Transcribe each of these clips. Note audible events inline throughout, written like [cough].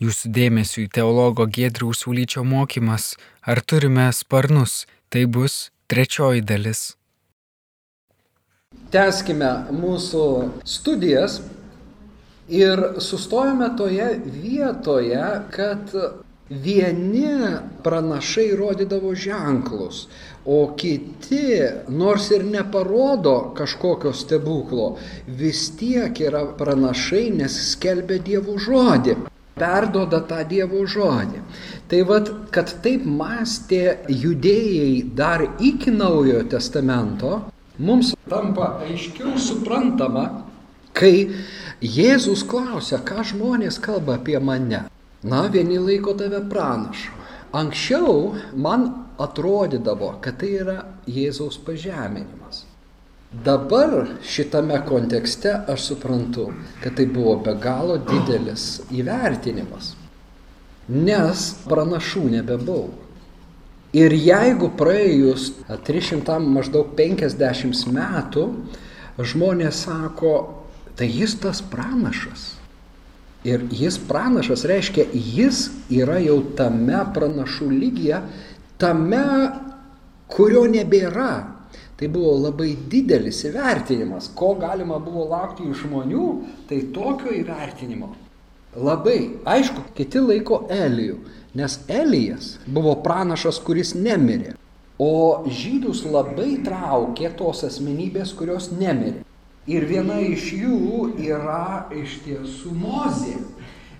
Jūsų dėmesio į teologo Gedriaus Ulyčio mokymas Ar turime sparnus? Tai bus trečioji dalis. Teskime mūsų studijas ir sustojame toje vietoje, kad vieni pranašai rodydavo ženklus, o kiti, nors ir neparodo kažkokio stebuklo, vis tiek yra pranašai, nes skelbia Dievo žodį perdoda tą Dievo žodį. Tai vad, kad taip mąstė judėjai dar iki Naujojo testamento, mums tampa aiškiau suprantama, kai Jėzus klausia, ką žmonės kalba apie mane. Na, vieni laiko tave pranašu. Anksčiau man atrodydavo, kad tai yra Jėzaus pažeminimas. Dabar šitame kontekste aš suprantu, kad tai buvo be galo didelis įvertinimas, nes pranašų nebebuvo. Ir jeigu praėjus 300 maždaug 50 metų, žmonės sako, tai jis tas pranašas. Ir jis pranašas reiškia, jis yra jau tame pranašų lygyje, tame, kurio nebėra Tai buvo labai didelis įvertinimas, ko galima buvo laukti iš žmonių, tai tokio įvertinimo. Labai, aišku, kiti laiko Elijų, nes Elijas buvo pranašas, kuris nemirė. O žydus labai traukė tos asmenybės, kurios nemirė. Ir viena iš jų yra iš tiesų Mozė.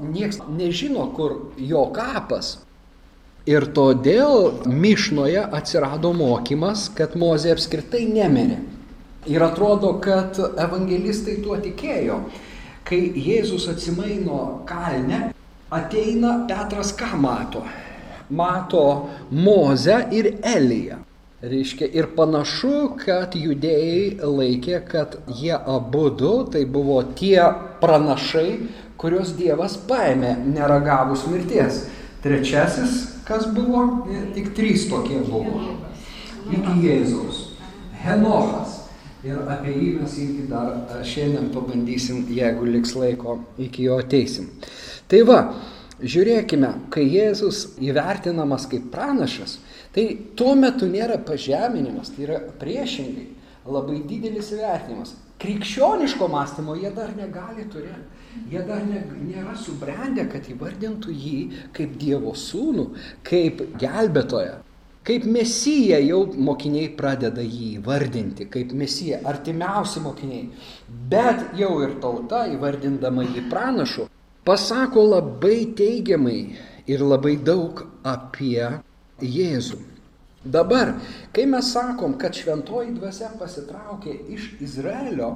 Niekas nežino, kur jo kapas. Ir todėl Mišnoje atsirado mokymas, kad Mozė apskritai nemirė. Ir atrodo, kad evangelistai tuo tikėjo. Kai Jėzus atsimaino kalne, ateina Petras ką mato? Mato Mozę ir Eliją. Reiškia, ir panašu, kad judėjai laikė, kad jie abu du tai buvo tie pranašai, kuriuos Dievas paėmė neragavus mirties. Trečiasis Kas buvo? Tik trys tokie buvo. Iki Jėzaus. Henochas. Ir apie jį mes irgi dar šiandien pabandysim, jeigu liks laiko, iki jo ateisim. Tai va, žiūrėkime, kai Jėzus įvertinamas kaip pranašas, tai tuo metu nėra pažeminimas, tai yra priešingai labai didelis įvertinimas. Krikščioniško mąstymo jie dar negali turėti. Jie dar ne, nėra subrendę, kad įvardintų jį kaip Dievo sūnų, kaip gelbėtoją. Kaip mesiją jau mokiniai pradeda jį įvardinti, kaip mesiją, artimiausi mokiniai. Bet jau ir tauta, įvardindama jį pranašu, pasako labai teigiamai ir labai daug apie Jėzų. Dabar, kai mes sakom, kad šventoji dvasia pasitraukė iš Izraelio,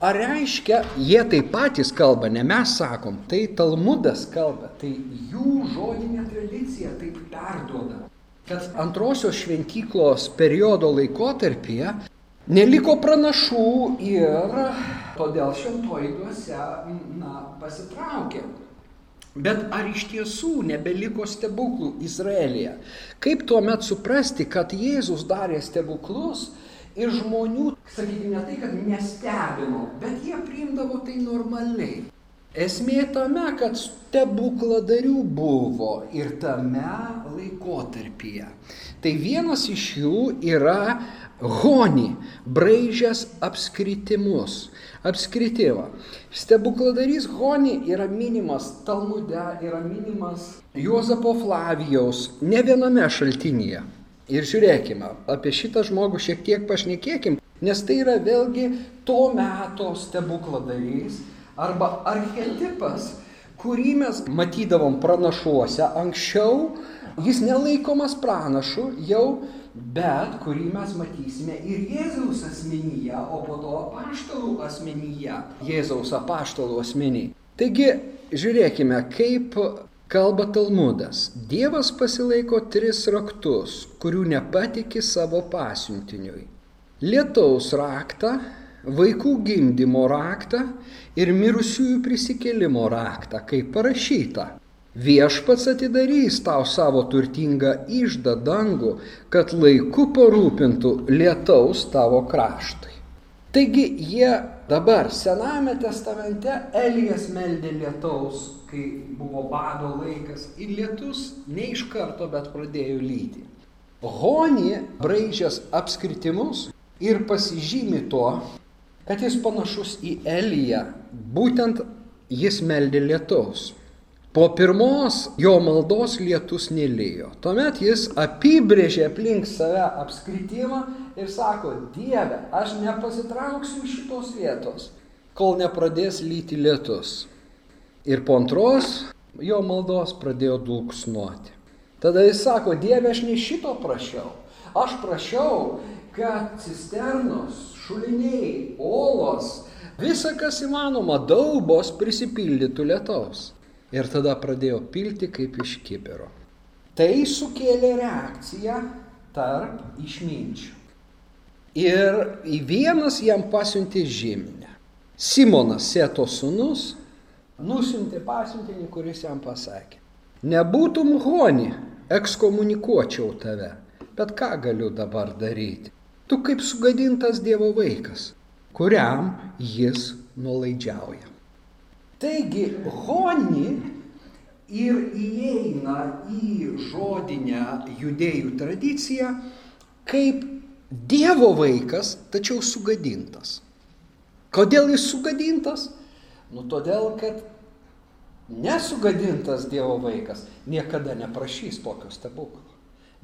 ar reiškia, jie taip patys kalba, ne mes sakom, tai Talmudas kalba, tai jų žodinė tradicija taip perduoda, kad antrosios šventyklos periodo laikotarpyje neliko pranašų ir todėl šventoji dvasia na, pasitraukė. Bet ar iš tiesų nebeliko stebuklų Izraelyje? Kaip tuomet suprasti, kad Jėzus darė stebuklus ir žmonių, sakykime, ne tai, kad nestebino, bet jie priimdavo tai normaliai. Esmė tame, kad stebukladarių buvo ir tame laikotarpyje. Tai vienas iš jų yra Honi, braižęs apskritimus apskritimą. Stebukladarys Honi yra minimas Talmude, yra minimas Juozapo Flavijaus ne viename šaltinyje. Ir žiūrėkime, apie šitą žmogų šiek tiek pašnekėkim, nes tai yra vėlgi to meto stebukladarys arba archetipas, kurį mes matydavom pranašuose anksčiau, jis nelaikomas pranašu jau bet kurį mes matysime ir Jėzaus asmenyje, o po to apaštalų asmenyje, Jėzaus apaštalų asmeniai. Taigi, žiūrėkime, kaip kalba Talmudas. Dievas pasilaiko tris raktus, kurių nepatikė savo pasiuntiniui. Lietaus raktą, vaikų gimdymo raktą ir mirusiųjų prisikėlimo raktą, kaip parašyta. Viešpats atidarys tau savo turtingą išdą dangų, kad laiku parūpintų lietaus tavo kraštui. Taigi jie dabar Sename testamente Elijas meldė lietaus, kai buvo bado laikas ir lietus ne iš karto, bet pradėjo lyti. Honi braižęs apskritimus ir pasižymi tuo, kad jis panašus į Eliją, būtent jis meldė lietaus. Po pirmos jo maldos lietus nelėjo. Tuomet jis apibrėžė aplink save apskritimą ir sako, Dieve, aš nepasitrauksiu iš šitos vietos, kol nepradės lyti lietus. Ir po antros jo maldos pradėjo dulksnuoti. Tada jis sako, Dieve, aš ne šito prašiau. Aš prašiau, kad cisternos, šuliniai, olos, visa kas įmanoma, daubos prisipildytų lietaus ir tada pradėjo pilti kaip iš kibiro. Tai sukėlė reakciją tarp išminčių. Ir į vienas jam pasiuntė žyminę. Simonas Seto sūnus nusiuntė pasiuntinį, kuris jam pasakė, nebūtum honi, ekskomunikuočiau tave, bet ką galiu dabar daryti? Tu kaip sugadintas Dievo vaikas, kuriam jis nuolaidžiauja. Taigi Honi ir įeina į žodinę judėjų tradiciją kaip Dievo vaikas, tačiau sugadintas. Kodėl jis sugadintas? Nu todėl, kad nesugadintas Dievo vaikas niekada neprašys tokio stebuklo.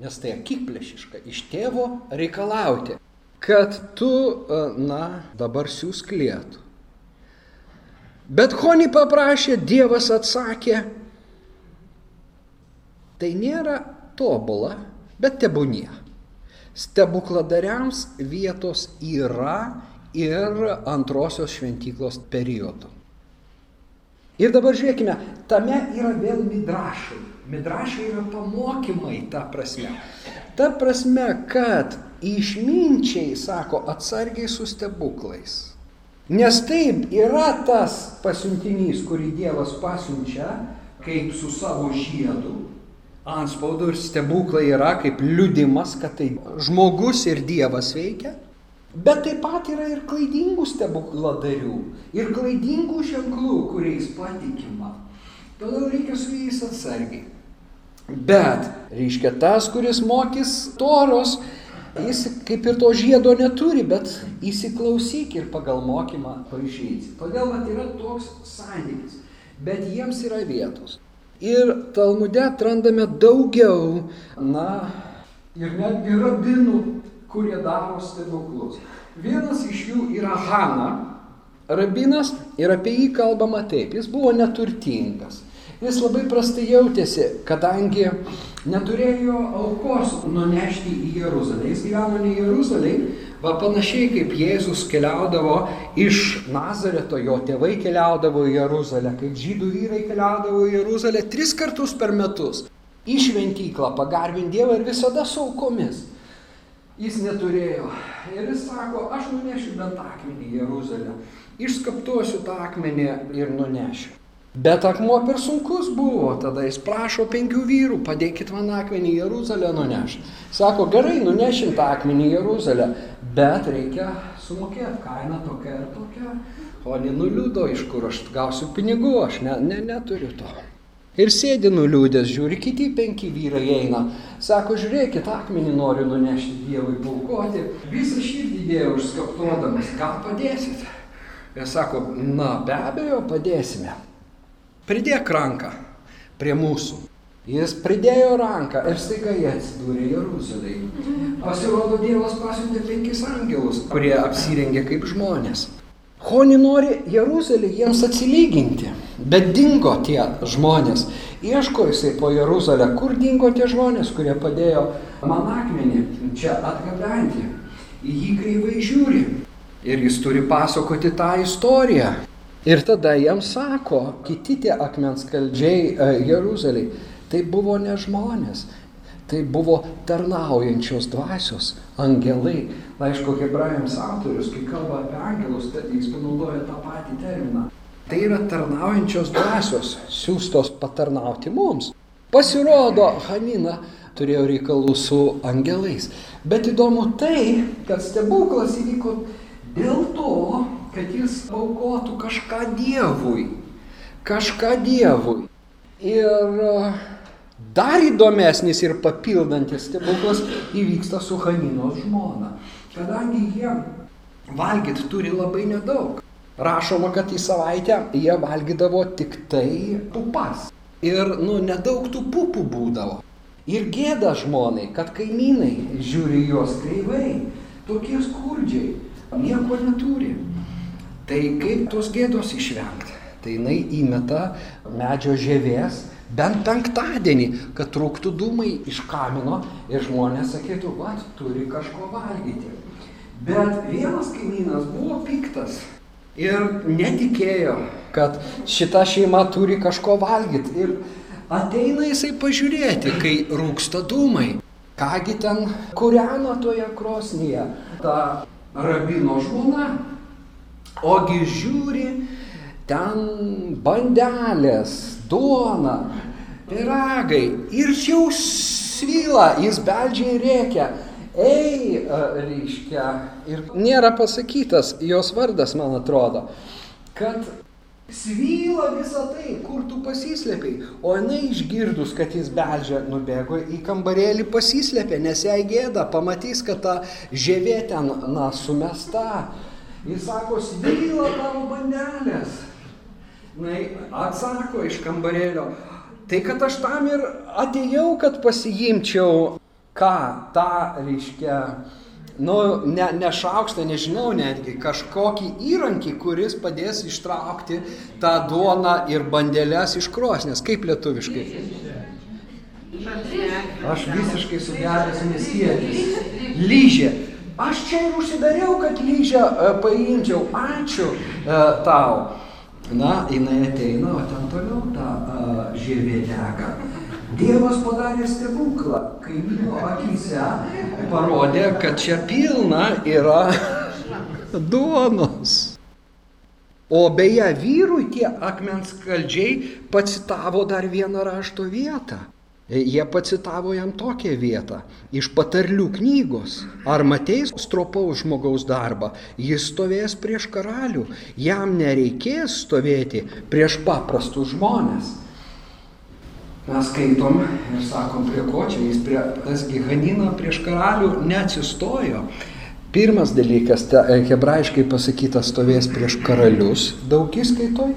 Nes tai akikplėšiška iš tėvo reikalauti, kad tu, na, dabar siūsk lietų. Bet Honi paprašė, Dievas atsakė, tai nėra tobula, bet tebūnie. Stebukladariams vietos yra ir antrosios šventyklos periodu. Ir dabar žiūrėkime, tame yra vėl midrašai. Midrašai yra pamokymai ta prasme. Ta prasme, kad išminčiai, sako, atsargiai su stebuklais. Nes taip yra tas pasiuntinys, kurį Dievas pasiunčia, kaip su savo žiedu. Anspaudu ir stebuklai yra kaip liudimas, kad tai žmogus ir Dievas veikia. Bet taip pat yra ir klaidingų stebukladarių, ir klaidingų ženklų, kuriais patikima. Todėl reikia su jais atsargiai. Bet, reiškia, tas, kuris mokys toros, Jis kaip ir to žiedo neturi, bet įsiklausyk ir pagal mokymą paaišysi. Todėl mat yra toks santykis. Bet jiems yra vietos. Ir Talmude atrandame daugiau, na, ir netgi rabinų, kurie daro stebuklus. Vienas iš jų yra Hana, rabinas, ir apie jį kalbama taip. Jis buvo neturtingas. Jis labai prastai jautėsi, kadangi neturėjo aukos nunešti į Jeruzalę. Jis gyveno ne Jeruzalėje, va panašiai kaip Jėzus keliaudavo iš Nazareto, jo tėvai keliaudavo į Jeruzalę, kaip žydų vyrai keliaudavo į Jeruzalę tris kartus per metus. Į šventyklą pagarbinti Dievą ir visada su aukomis. Jis neturėjo. Ir jis sako, aš nunešiu bent akmenį į Jeruzalę. Išskaptuosiu tą akmenį ir nunešiu. Bet akmuo per sunkus buvo, tada jis prašo penkių vyrų, padėkit man akmenį į Jeruzalę nunešti. Sako, gerai, nunešim tą akmenį į Jeruzalę, bet reikia sumokėti kainą tokia ir tokia. O nenuliūdo, iš kur aš gausiu pinigų, aš ne, ne, neturiu to. Ir sėdi nuliūdęs, žiūri, kiti penki vyrai eina. Sako, žiūrėkit, akmenį noriu nunešti Dievui paukoti. Visą širdį dėjau užskaptuodamas, gal padėsit? Ir sako, na, be abejo, padėsime pridėk ranką prie mūsų. Jis pridėjo ranką ir staiga jie atsidūrė Jeruzalėje. Pasirodo, Dievas pasiuntė penkis angelus, kurie apsirengė kaip žmonės. Honi nori Jeruzalį jiems atsilyginti, bet dingo tie žmonės. Ieško jisai po Jeruzalę, kur dingo tie žmonės, kurie padėjo man akmenį čia atgabenti. Į jį kreivai žiūri. Ir jis turi pasakoti tą istoriją. Ir tada jiems sako, kiti tie akmens kaldžiai e, Jeruzaliai, tai buvo ne žmonės, tai buvo tarnaujančios dvasios, angelai. Laiško hebrajams autorius, kai kalba apie angelus, tai jis panaudoja tą patį terminą. Tai yra tarnaujančios dvasios, siūstos patarnauti mums. Pasirodo, Hanina turėjo reikalų su angelais. Bet įdomu tai, kad stebuklas įvyko Dėl to, kad jis aukotų kažką Dievui. Kažką Dievui. Ir dar įdomesnis ir papildantis stebuklas įvyksta su Haninos žmona. Kadangi jie valgyti turi labai nedaug. Rašoma, kad į savaitę jie valgydavo tik tai pupas. Ir, nu, nedaug tų pupų būdavo. Ir gėda žmonai, kad kaimynai žiūri juos kreivai, tokie skurdžiai, nieko neturi. Tai kaip tos gėdos išvengti? Tai jinai įmeta medžio žievės bent penktadienį, kad trūktų dūmai iš kamino ir žmonės sakytų, va, turi kažko valgyti. Bet vienas kaimynas buvo piktas ir netikėjo, kad šita šeima turi kažko valgyti. Ir ateina jisai pažiūrėti, kai rūksta dūmai. Kągi ten kūrena toje krosnyje ta rabino žmona. Ogi žiūri, ten bandelės, duona, piragai ir jau svyla, jis beldžia ir reikia. Ei, reiškia, ir nėra pasakytas jos vardas, man atrodo, kad svyla visą tai, kur tu pasislėpiai. O jinai išgirdus, kad jis beldžia, nubėgo į kambarėlį pasislėpė, nes jai gėda, pamatys, kad ta žėvė ten, na, sumesta. Jis sako, svyla tavo bandelės. Na, atsako iš kambarėlio, tai kad aš tam ir atėjau, kad pasiimčiau ką tą reiškia, nu, ne, ne šaukštą, nežinau netgi, kažkokį įrankį, kuris padės ištraukti tą duoną ir bandelės iš krosnės. Kaip lietuviškai? Aš visiškai sugedęs miestietis. Lyžė. Aš čia ir užsidariau, kad lyžę e, paimčiau. Ačiū e, tau. Na, jinai ateina, o ten toliau ta uh, žievė dega. Dievas padarė stebuklą, kaimyno akise parodė, kad čia pilna yra [laughs] duonos. O beje, vyrui tie akmens kaldžiai pacitavo dar vieną rašto vietą. Jie pacitavo jam tokią vietą iš patarlių knygos. Ar mateis stropaus žmogaus darbą? Jis stovės prieš karalių. Jam nereikės stovėti prieš paprastus žmonės. Mes skaitom ir sakom, prie ko čia jis, prie, tasgi Hanina prieš karalių neatsistojo. Pirmas dalykas, ta, e, hebrajiškai pasakyta stovės prieš karalius, daug įskaitoj.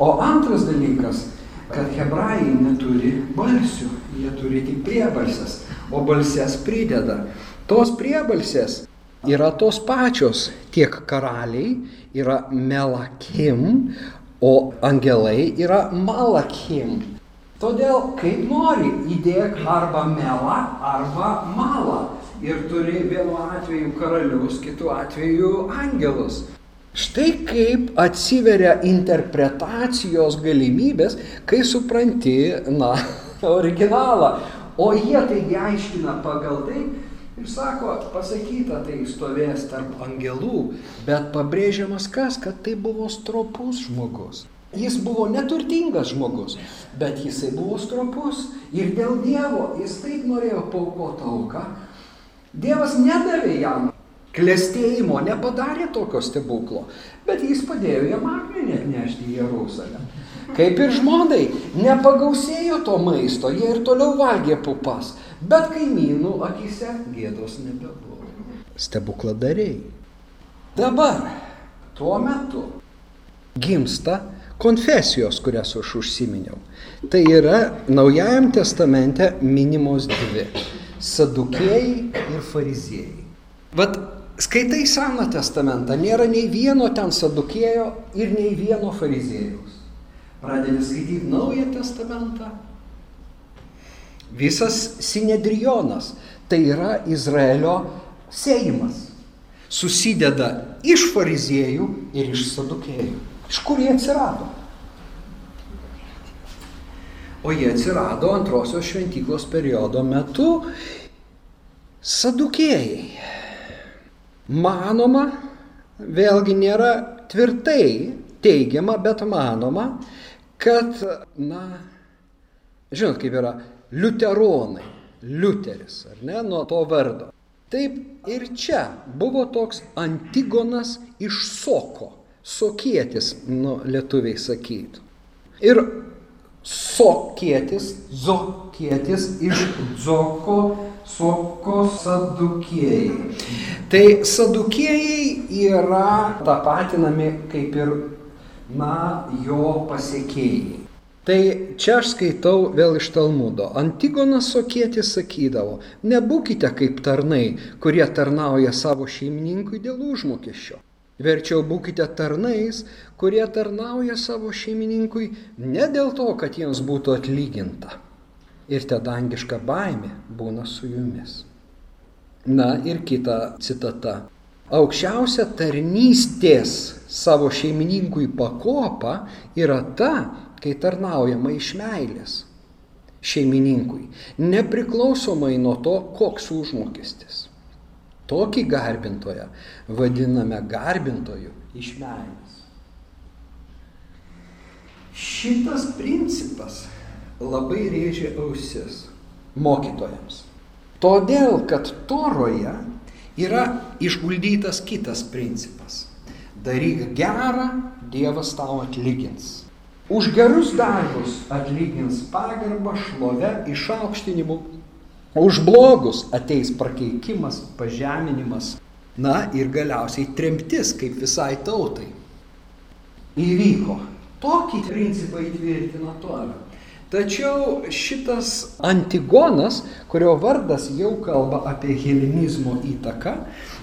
O antras dalykas, kad hebrajai neturi balsių, jie turi tik priebalsės, o balsės prideda. Tos priebalsės yra tos pačios, tiek karaliai yra melakim, o angelai yra malakim. Todėl, kaip nori, įdėk arba melą, arba malą. Ir turi vienu atveju karalius, kitu atveju angelus. Štai kaip atsiveria interpretacijos galimybės, kai supranti, na, [laughs] originalą. O jie taigi aiškina pagal tai ir sako, pasakyta, tai stovės tarp angelų, bet pabrėžiamas kas, kad tai buvo stropus žmogus. Jis buvo neturtingas žmogus, bet jisai buvo stropus ir dėl Dievo jis taip norėjo paukoti auką. Dievas nedavė jam klėstėjimo, nepadarė tokio stebuklo, bet jis padėjo jam akmenį atnešti į Jeruzalę. Kaip ir žmonai, nepagausėjo to maisto, jie ir toliau valgė pupas, bet kaimynų akise gėdos nebebuvo. Stebukladariai. Dabar, tuo metu, gimsta konfesijos, kurias aš užsiminiau. Tai yra Naujajam testamente minimos dvi - sadukėjai ir fariziejai. Vat skaitai Seną testamentą, nėra nei vieno ten sadukėjo ir nei vieno fariziejaus. Pradedi skaityti Naują testamentą. Visas Sinedrionas tai yra Izraelio seimas. Susideda iš fariziejų ir iš sadukėjų. Iš kur jie atsirado? O jie atsirado antrosios šventyklos periodo metu sadukėjai. Manoma, vėlgi nėra tvirtai teigiama, bet manoma, kad, na, žinot kaip yra, liuteronai, liuteris, ar ne, nuo to vardo. Taip ir čia buvo toks Antigonas iš Soko, Sokietis, nu, lietuviai sakytų. Ir Sokietis, Zokietis iš Dzoko, Soko sadukėjai. Tai sadukėjai yra tapatinami kaip ir, na, jo pasiekėjai. Tai čia aš skaitau vėl iš Talmudo. Antigonas Sokietis sakydavo, nebūkite kaip tarnai, kurie tarnauja savo šeimininkui dėl užmokesčio. Verčiau būkite tarnais, kurie tarnauja savo šeimininkui ne dėl to, kad jiems būtų atlyginta. Ir ta dangiška baimė būna su jumis. Na ir kita citata. Aukščiausia tarnystės savo šeimininkui pakopa yra ta, kai tarnaujama iš meilės šeimininkui, nepriklausomai nuo to, koks užmokestis. Tokį garbintoją vadiname garbintoju iš meilės. Šitas principas labai rėžia ausis mokytojams. Todėl, kad toroje yra išguldytas kitas principas. Daryk gerą, Dievas tau atlygins. Už gerus darbus atlygins pagarbą, šlovę, išaukštinimu. Už blogus ateis prakeikimas, pažeminimas, na ir galiausiai tremtis kaip visai tautai. Įvyko. Tokį principą įtvirtino Tora. Tačiau šitas Antigonas, kurio vardas jau kalba apie helenizmo įtaką,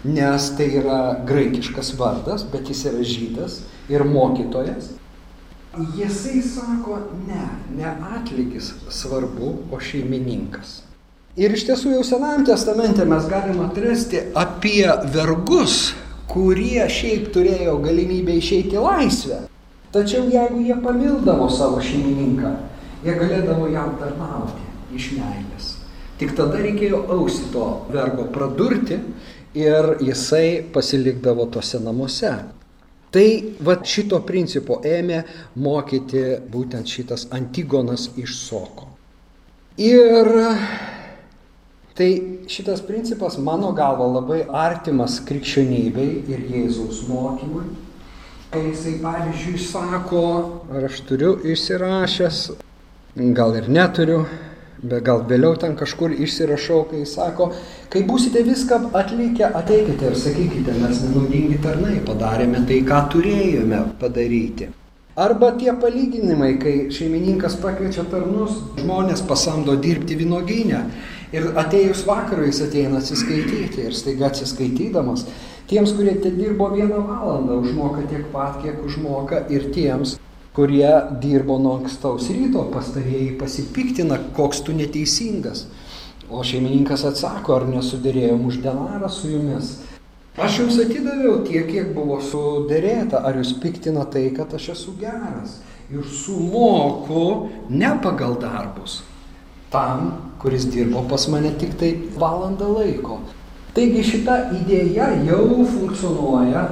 nes tai yra graikiškas vardas, bet jis yra žydas ir mokytojas, Jisai sako, ne, ne atlygis svarbu, o šeimininkas. Ir iš tiesų jau Senajame testamente mes galime atrasti apie vergus, kurie šiaip turėjo galimybę išeiti laisvę. Tačiau jeigu jie pamildavo savo šeimininką, jie galėdavo jam tarnauti iš meilės. Tik tada reikėjo ausį to vergo pradurti ir jisai pasilikdavo tose namuose. Tai va šito principo ėmė mokyti būtent šitas Antigonas iš Soko. Ir tai šitas principas mano galva labai artimas krikščionybei ir Jėzaus mokymui. Kai jisai pavyzdžiui sako, ar aš turiu išsirašęs, gal ir neturiu, bet gal vėliau ten kažkur išsirašau, kai sako, kai būsite viską atlikę, ateikite ir sakykite, mes nenaudingi tarnai padarėme tai, ką turėjome padaryti. Arba tie palyginimai, kai šeimininkas pakviečia tarnus, žmonės pasamdo dirbti vynoginę ir atėjus vakarui jis ateina atsiskaityti ir staiga atsiskaitydamas, tiems, kurie te dirbo vieną valandą, užmoka tiek pat, kiek užmoka ir tiems, kurie dirbo nuo ankstaus ryto, pastarėjai pasipiktina, koks tu neteisingas. O šeimininkas atsako, ar nesuderėjom už denarą su jumis. Aš jums atidaviau tiek, kiek buvo suderėta, ar jūs piktina tai, kad aš esu geras. Ir sumoku ne pagal darbus. Tam, kuris dirbo pas mane tik tai valandą laiko. Taigi šita idėja jau funkcionuoja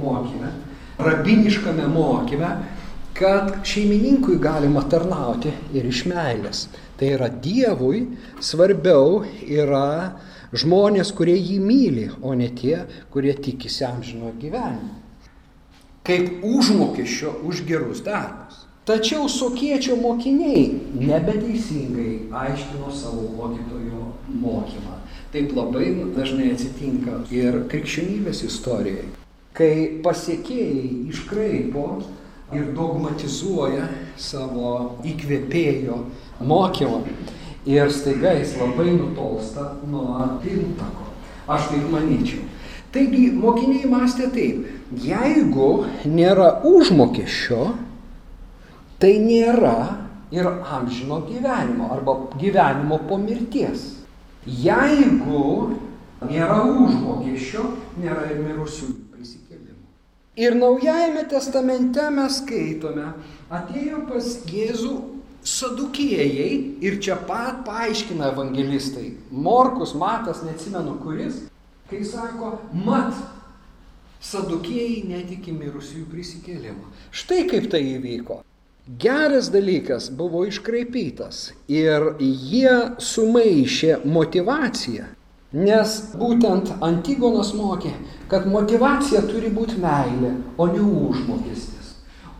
mokyme, rabiniškame mokyme, kad šeimininkui galima tarnauti ir iš meilės. Tai yra Dievui svarbiau yra žmonės, kurie jį myli, o ne tie, kurie tikisi amžino gyvenimo. Kaip užmokesčio už gerus darbus. Tačiau sokiečio mokiniai nebeteisingai aiškino savo mokytojo mokymą. Taip labai dažnai atsitinka ir krikščionybės istorijai, kai pasiekėjai iškraipo ir dogmatizuoja savo įkvėpėjo mokymą. Ir staiga jis labai nutolsta nuo pirmtako. Aš taip manyčiau. Taigi mokiniai mąstė taip, jeigu nėra užmokesčio, tai nėra ir amžino gyvenimo arba gyvenimo po mirties. Jeigu nėra užmokesčio, nėra ir mirusiųjų Ir Naujajame testamente mes skaitome, atėjo pas Jėzų sadukėjai ir čia pat paaiškina evangelistai. Morkus, Matas, neatsimenu kuris, kai sako, mat, sadukėjai netiki mirusiųjų prisikėlimą. Štai kaip tai įvyko. Geras dalykas buvo iškraipytas ir jie sumaišė motivaciją Nes būtent Antigonas mokė, kad motivacija turi būti meilė, o ne užmokestis.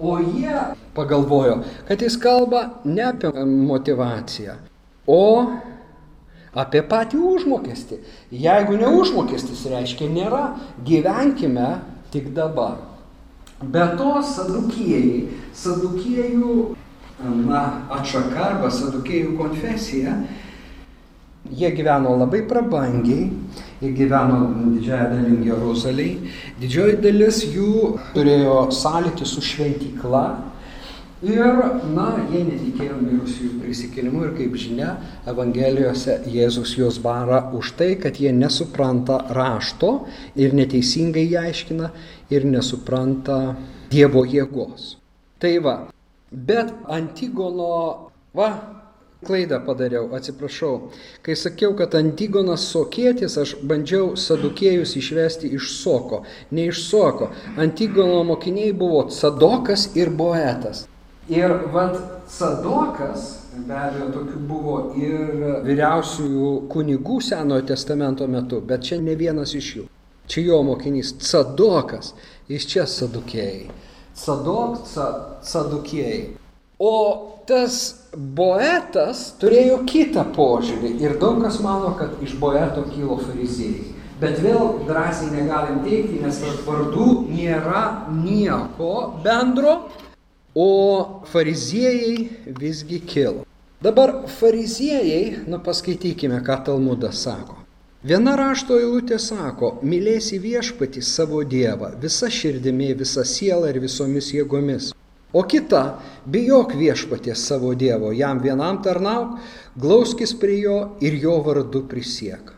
O jie pagalvojo, kad jis kalba ne apie motivaciją, o apie patį užmokestį. Jeigu ne užmokestis, reiškia nėra, gyvenkime tik dabar. Be to, sadukėjai, sadukėjų na, atšaka arba sadukėjų konfesija Jie gyveno labai prabangiai, jie gyveno didžiąją dalim Jeruzaliai. Didžioji dalis jų turėjo sąlytį su šventykla. Ir, na, jie netikėjo mirusiųjų prisikėlimu ir, kaip žinia, Evangelijose Jėzus juos bara už tai, kad jie nesupranta rašto ir neteisingai jį aiškina ir nesupranta Dievo jėgos. Tai va, bet Antigono, va, klaidą padariau, atsiprašau. Kai sakiau, kad Antigonas sokėtis, aš bandžiau sadukėjus išvesti iš soko, ne iš soko. Antigono mokiniai buvo Sadokas ir Boetas. Ir vad Sadokas, be abejo, tokių buvo ir vyriausiųjų kunigų Senojo testamento metu, bet čia ne vienas iš jų. Čia jo mokinys Sadokas, iš čia Sadukėjai. Sadok, Sadukėjai. O tas Boetas turėjo kitą požiūrį ir daug kas mano, kad iš Boeto kilo fariziejai. Bet vėl drąsiai negalim teikti, nes tarp vardų nėra nieko bendro, o fariziejai visgi kilo. Dabar fariziejai, nu paskaitykime, ką Talmudas sako. Viena rašto eilutė sako, mylėsi viešpatį savo Dievą, visa širdimi, visa siela ir visomis jėgomis. O kita, bijok viešpaties savo Dievo, jam vienam tarnauk, glauskis prie jo ir jo vardu prisiek.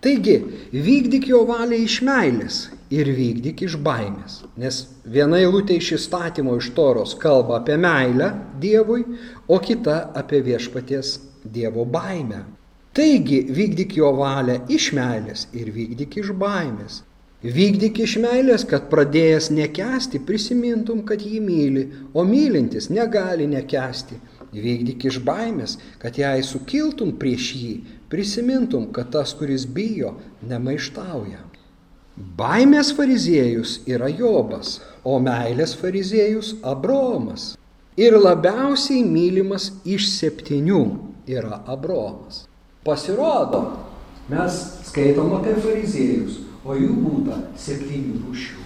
Taigi, vykdyk jo valią iš meilės ir vykdyk iš baimės. Nes viena eilutė iš įstatymo iš toros kalba apie meilę Dievui, o kita apie viešpaties Dievo baimę. Taigi, vykdyk jo valią iš meilės ir vykdyk iš baimės. Vykdyk iš meilės, kad pradėjęs nekesti, prisimintum, kad jį myli, o mylintis negali nekesti. Vykdyk iš baimės, kad jei sukiltum prieš jį, prisimintum, kad tas, kuris bijo, nemaištauja. Baimės fariziejus yra Jobas, o meilės fariziejus Abromas. Ir labiausiai mylimas iš septynių yra Abromas. Pasirodo, mes skaitom apie fariziejus o jų būta septynių rūšių.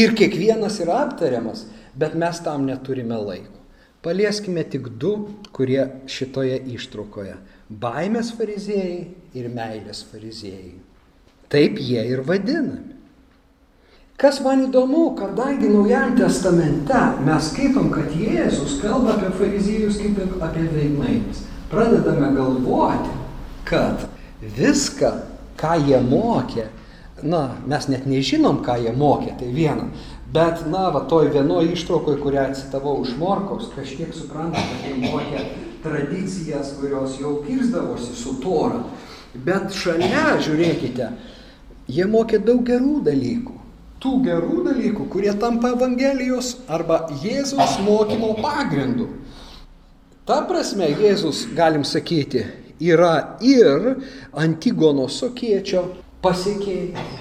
Ir kiekvienas yra aptariamas, bet mes tam neturime laiko. Palieskime tik du, kurie šitoje ištraukoje - baimės fariziejai ir meilės fariziejai. Taip jie ir vadinami. Kas man įdomu, kadangi Naujajame testamente mes skaitom, kad Jėzus kalba apie fariziejus kaip apie veidmainius, pradedame galvoti, kad viską ką jie mokė, na, mes net nežinom, ką jie mokė, tai viena. Bet, na, va, toj vienoje ištraukoje, kurią citavau iš Morkaus, kažkiek supranta, kad jie mokė tradicijas, kurios jau kirzdavosi su tora. Bet šalia, žiūrėkite, jie mokė daug gerų dalykų. Tų gerų dalykų, kurie tampa Evangelijos arba Jėzaus mokymo pagrindu. Ta prasme, Jėzus, galim sakyti, yra ir Antigono sokiečio pasiekėjas.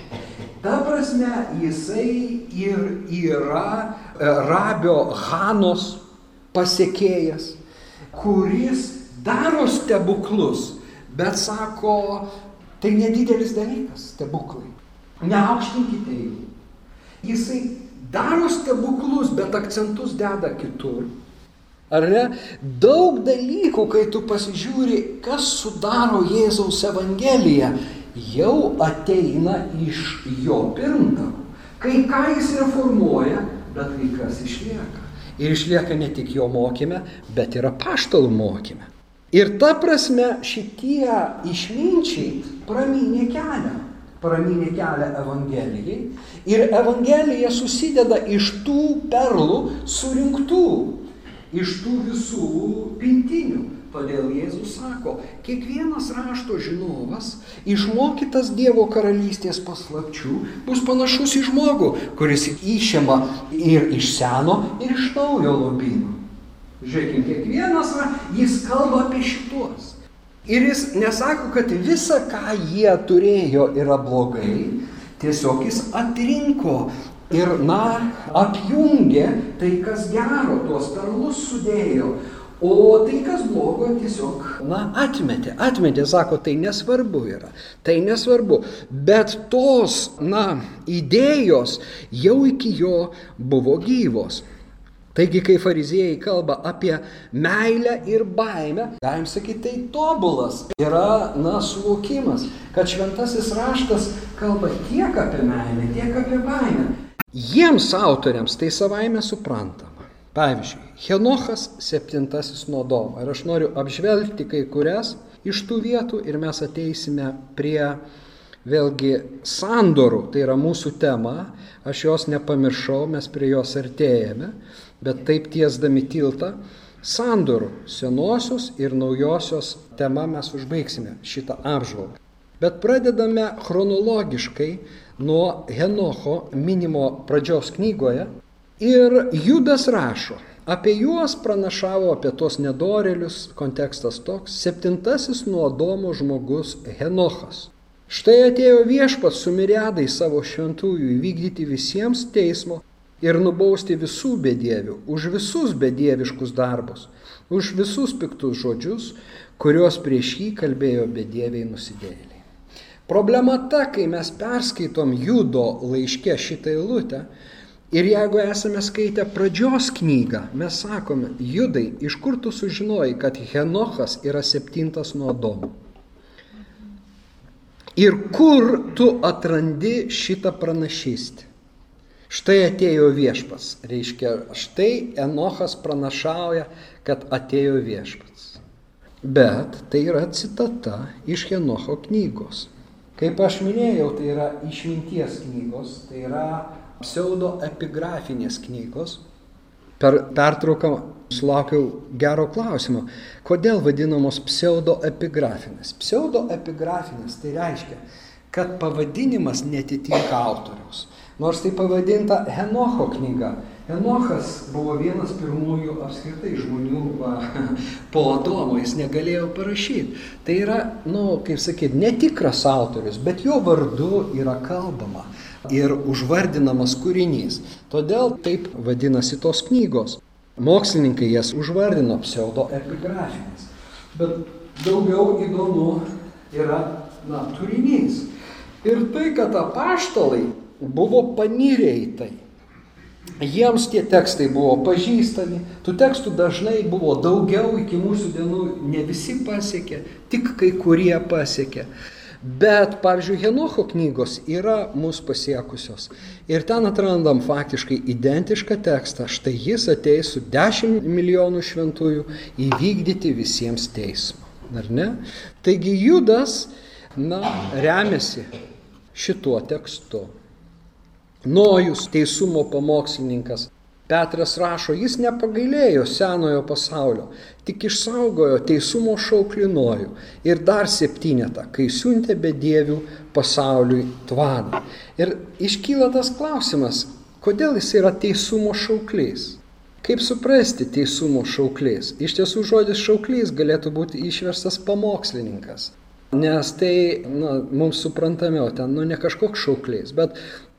Ta prasme, jisai ir yra e, Rabio Hanos pasiekėjas, kuris daro stebuklus, bet sako, tai nedidelis dalykas, stebuklai. Neaukštinkite jų. Jisai daro stebuklus, bet akcentus deda kitur. Ar ne? Daug dalykų, kai tu pasižiūri, kas sudaro Jėzaus Evangeliją, jau ateina iš jo pirmtakų. Kai ką jis reformuoja, bet kai kas išlieka. Ir išlieka ne tik jo mokyme, bet ir apaštalų mokyme. Ir ta prasme šitie išminčiai pramynė kelią. Pramynė kelią Evangelijai. Ir Evangelija susideda iš tų perlų surinktų iš tų visų pintinių. Todėl Jėzus sako, kiekvienas rašto žinovas, išmokytas Dievo karalystės paslapčių, bus panašus į žmogų, kuris išėma ir iš seno, ir iš naujo lobino. Žiūrėkime, kiekvienas, jis kalba apie šitos. Ir jis nesako, kad visa, ką jie turėjo, yra blogai, tiesiog jis atrinko ir, na, apjungė tai, kas gero, tuos perlus sudėjo. O tai, kas blogo, tiesiog, na, atmetė, atmetė, sako, tai nesvarbu yra, tai nesvarbu. Bet tos, na, idėjos jau iki jo buvo gyvos. Taigi, kai fariziejai kalba apie meilę ir baimę, galim sakyti, tai tobulas yra, na, suvokimas, kad šventasis raštas kalba tiek apie meilę, tiek apie baimę. Jiems autoriams tai savaime suprantama. Pavyzdžiui, Henochas septintasis nuo domo. Ir aš noriu apžvelgti kai kurias iš tų vietų ir mes ateisime prie vėlgi sandorų, tai yra mūsų tema, aš jos nepamiršau, mes prie jos artėjame bet taip tiesdami tiltą, sandorų senosios ir naujosios tema mes užbaigsime šitą apžvalgą. Bet pradedame chronologiškai nuo Henocho minimo pradžios knygoje ir Judas rašo, apie juos pranašavo apie tos nedorelius, kontekstas toks, septintasis nuo Adomo žmogus Henochas. Štai atėjo viešpas su miriadai savo šventųjų įvykdyti visiems teismo ir nubausti visų bedievių už visus bedieviškus darbus, už visus piktus žodžius, kuriuos prieš jį kalbėjo bedieviai nusidėjėliai. Problema ta, kai mes perskaitom Judo laiške šitą eilutę ir jeigu esame skaitę pradžios knygą, mes sakome, Judai, iš kur tu sužinojai, kad Henochas yra septintas nuo Adomo? Ir kur tu atrandi šitą pranašystę? Štai atėjo viešpats. Reiškia, štai Enochas pranašauja, kad atėjo viešpats. Bet tai yra citata iš Enocho knygos. Kaip aš minėjau, tai yra išminties knygos, tai yra pseudoepigrafinės knygos. Per pertrauką sulaukiau gero klausimo, kodėl vadinamos pseudoepigrafinės. Pseudoepigrafinės tai reiškia, kad pavadinimas netitinka autoriaus. Nors tai pavadinta Henocho knyga. Henochas buvo vienas pirmųjų apskritai žmonių va, [laughs] po Adomo, jis negalėjo parašyti. Tai yra, na, nu, kaip sakyti, netikras autorius, bet jo vardu yra kalbama ir užvardinamas kūrinys. Todėl taip vadinasi tos knygos. Mokslininkai jas užvardino pseudoepigrafinės. Bet daugiau įdomu yra, na, turinys. Ir tai, kad apaštalai buvo panirę į tai. Jiems tie tekstai buvo pažįstami, tų tekstų dažnai buvo daugiau iki mūsų dienų, ne visi pasiekė, tik kai kurie pasiekė. Bet, pavyzdžiui, Henocho knygos yra mūsų pasiekusios. Ir ten atrandam faktiškai identišką tekstą. Štai jis ateis su 10 milijonų šventųjų įvykdyti visiems teismą. Ar ne? Taigi Judas, na, remiasi šituo tekstu. Nojus teisumo pamokslininkas. Petras rašo, jis nepagailėjo senojo pasaulio, tik išsaugojo teisumo šauklinojų ir dar septynetą, kai siuntė bedievių pasauliui tvaną. Ir iškyla tas klausimas, kodėl jis yra teisumo šauklys? Kaip suprasti teisumo šauklys? Iš tiesų žodis šauklys galėtų būti išverstas pamokslininkas. Nes tai na, mums suprantamiau, ten nu, ne kažkoks šauklys, bet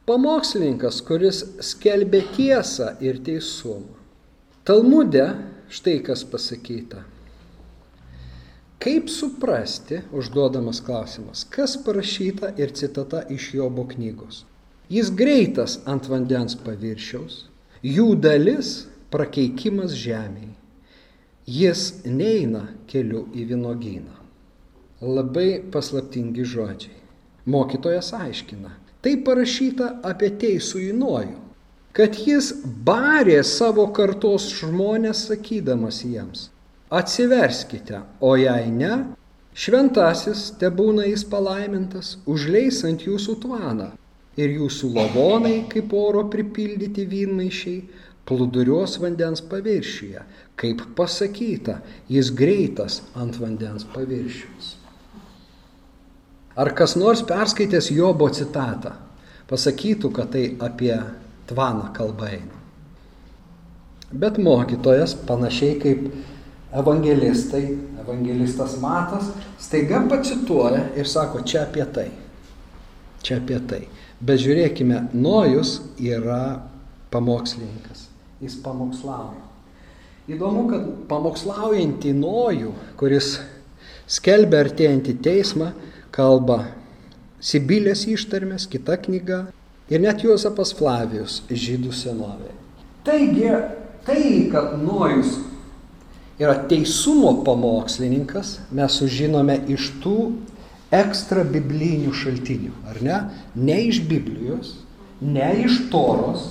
pamokslininkas, kuris skelbė tiesą ir teisumą. Talmude štai kas pasakyta. Kaip suprasti, užduodamas klausimas, kas parašyta ir citata iš Jobo knygos? Jis greitas ant vandens paviršiaus, jų dalis prakeikimas žemėje. Jis neina keliu į vynogyną. Labai paslaptingi žodžiai. Mokytojas aiškina, Tai parašyta apie teisų įnojų, kad jis barė savo kartos žmonės sakydamas jiems, atsiverskite, o jei ne, šventasis, te būna jis palaimintas, užleis ant jūsų tvaną ir jūsų lavonai, kaip oro pripildyti vynmaišiai, plūduriuos vandens paviršiuje, kaip pasakyta, jis greitas ant vandens paviršiaus. Ar kas nors perskaitęs Jobo citatą pasakytų, kad tai apie tvaną kalba eina. Bet mokytojas, panašiai kaip evangelistai, evangelistas Matas, staiga pacituoja ir sako, čia apie tai. Čia apie tai. Bet žiūrėkime, Nojus yra pamokslininkas. Jis pamokslauja. Įdomu, kad pamokslaujantį Nojų, kuris skelbia artėjantį teismą, kalba Sibilės ištarmės, kita knyga ir net Juozapas Flavijus žydų senovėje. Taigi, tai, kad Nojus yra teisumo pamokslininkas, mes sužinome iš tų ekstra biblinių šaltinių, ar ne? Ne iš Biblijos, ne iš Toros,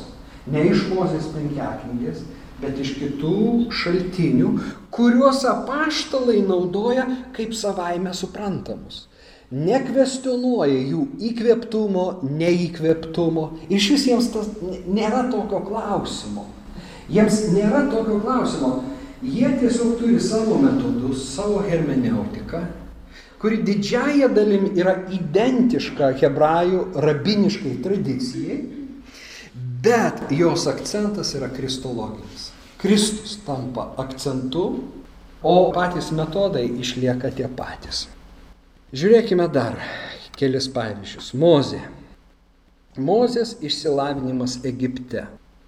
ne iš Mozės penkiaknygės, bet iš kitų šaltinių, kuriuos apaštalai naudoja kaip savaime suprantamus nekvestionuoja jų įkvėptumo, neįkvėptumo. Iš vis jiems tas nėra tokio klausimo. Jiems nėra tokio klausimo. Jie tiesiog turi savo metodus, savo hermeneutiką, kuri didžiaja dalim yra identiška hebrajų rabiniškai tradicijai, bet jos akcentas yra kristologinis. Kristus tampa akcentu, o patys metodai išlieka tie patys. Žiūrėkime dar kelis pavyzdžius. Mozė. Mozės išsilavinimas Egipte.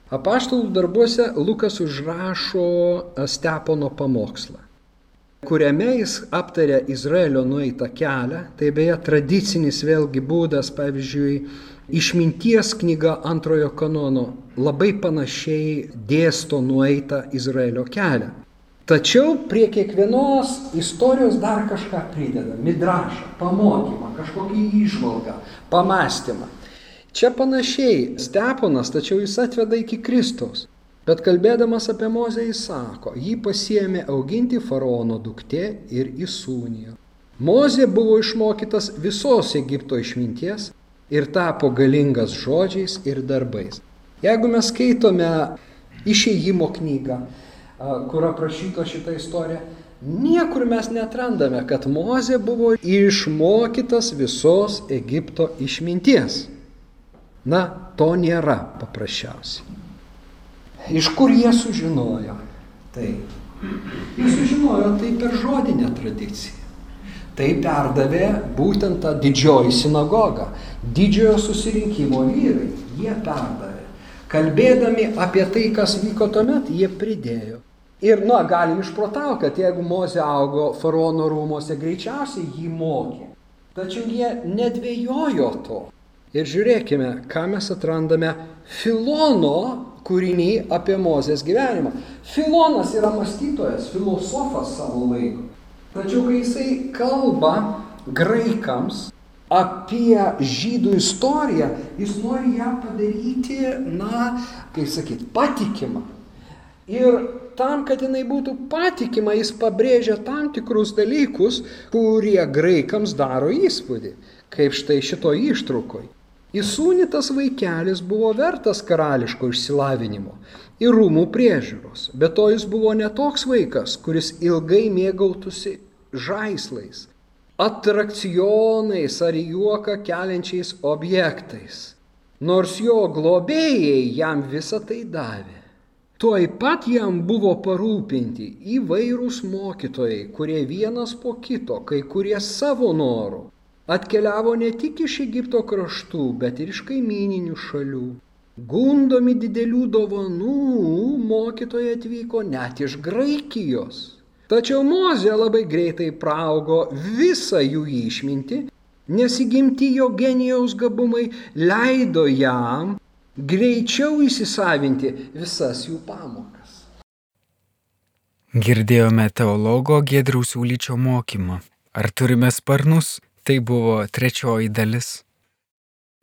Apaštalų darbuose Lukas užrašo Stepono pamokslą, kuriame jis aptarė Izraelio nueitą kelią. Tai beje tradicinis vėlgi būdas, pavyzdžiui, išminties knyga antrojo kanono labai panašiai dėsto nueitą Izraelio kelią. Tačiau prie kiekvienos istorijos dar kažką prideda. Midrašą, pamokymą, kažkokį išvalgą, pamastymą. Čia panašiai Steponas, tačiau jis atveda iki Kristaus. Bet kalbėdamas apie Mozę jis sako, jį pasiemė auginti faraono duktė ir įsūnijo. Mozė buvo išmokytas visos Egipto išminties ir tapo galingas žodžiais ir darbais. Jeigu mes skaitome išėjimo knygą, kur aprašyta šita istorija, niekur mes netrandame, kad Mozė buvo išmokytas visos Egipto išminties. Na, to nėra paprasčiausiai. Iš kur jie sužinojo? Tai. Jie sužinojo tai per žodinę tradiciją. Tai perdavė būtent tą didžioji sinagoga, didžiojo susirinkimo vyrai. Jie perdavė. Kalbėdami apie tai, kas vyko tuomet, jie pridėjo. Ir, na, galim išprotauti, kad jeigu Mozė augo faraono rūmose, greičiausiai jį mokė. Tačiau jie nedvėjojo to. Ir žiūrėkime, ką mes atrandame Filono kūrinį apie Mozės gyvenimą. Filonas yra mąstytojas, filosofas savo laiko. Tačiau kai jisai kalba graikams apie žydų istoriją, jis nori ją padaryti, na, kaip sakyt, patikimą. Ir tam, kad jinai būtų patikima, jis pabrėžia tam tikrus dalykus, kurie graikams daro įspūdį, kaip štai šito ištrukoj. Įsūnytas vaikelis buvo vertas karališko išsilavinimo ir rūmų priežiūros, bet to jis buvo netoks vaikas, kuris ilgai mėgautųsi žaislais, atrakcionais ar juoką keliančiais objektais, nors jo globėjai jam visą tai davė. Tuoj pat jam buvo parūpinti įvairūs mokytojai, kurie vienas po kito, kai kurie savo norų, atkeliavo ne tik iš Egipto kraštų, bet ir iš kaimininių šalių. Gundomi didelių dovanų mokytojai atvyko net iš Graikijos. Tačiau Mozė labai greitai praugo visą jų išmintį, nes įgimti jo genijaus gabumai leido jam greičiau įsisavinti visas jų pamokas. Girdėjome teologo Gedriaus Ulyčio mokymą. Ar turime sparnus? Tai buvo trečioji dalis.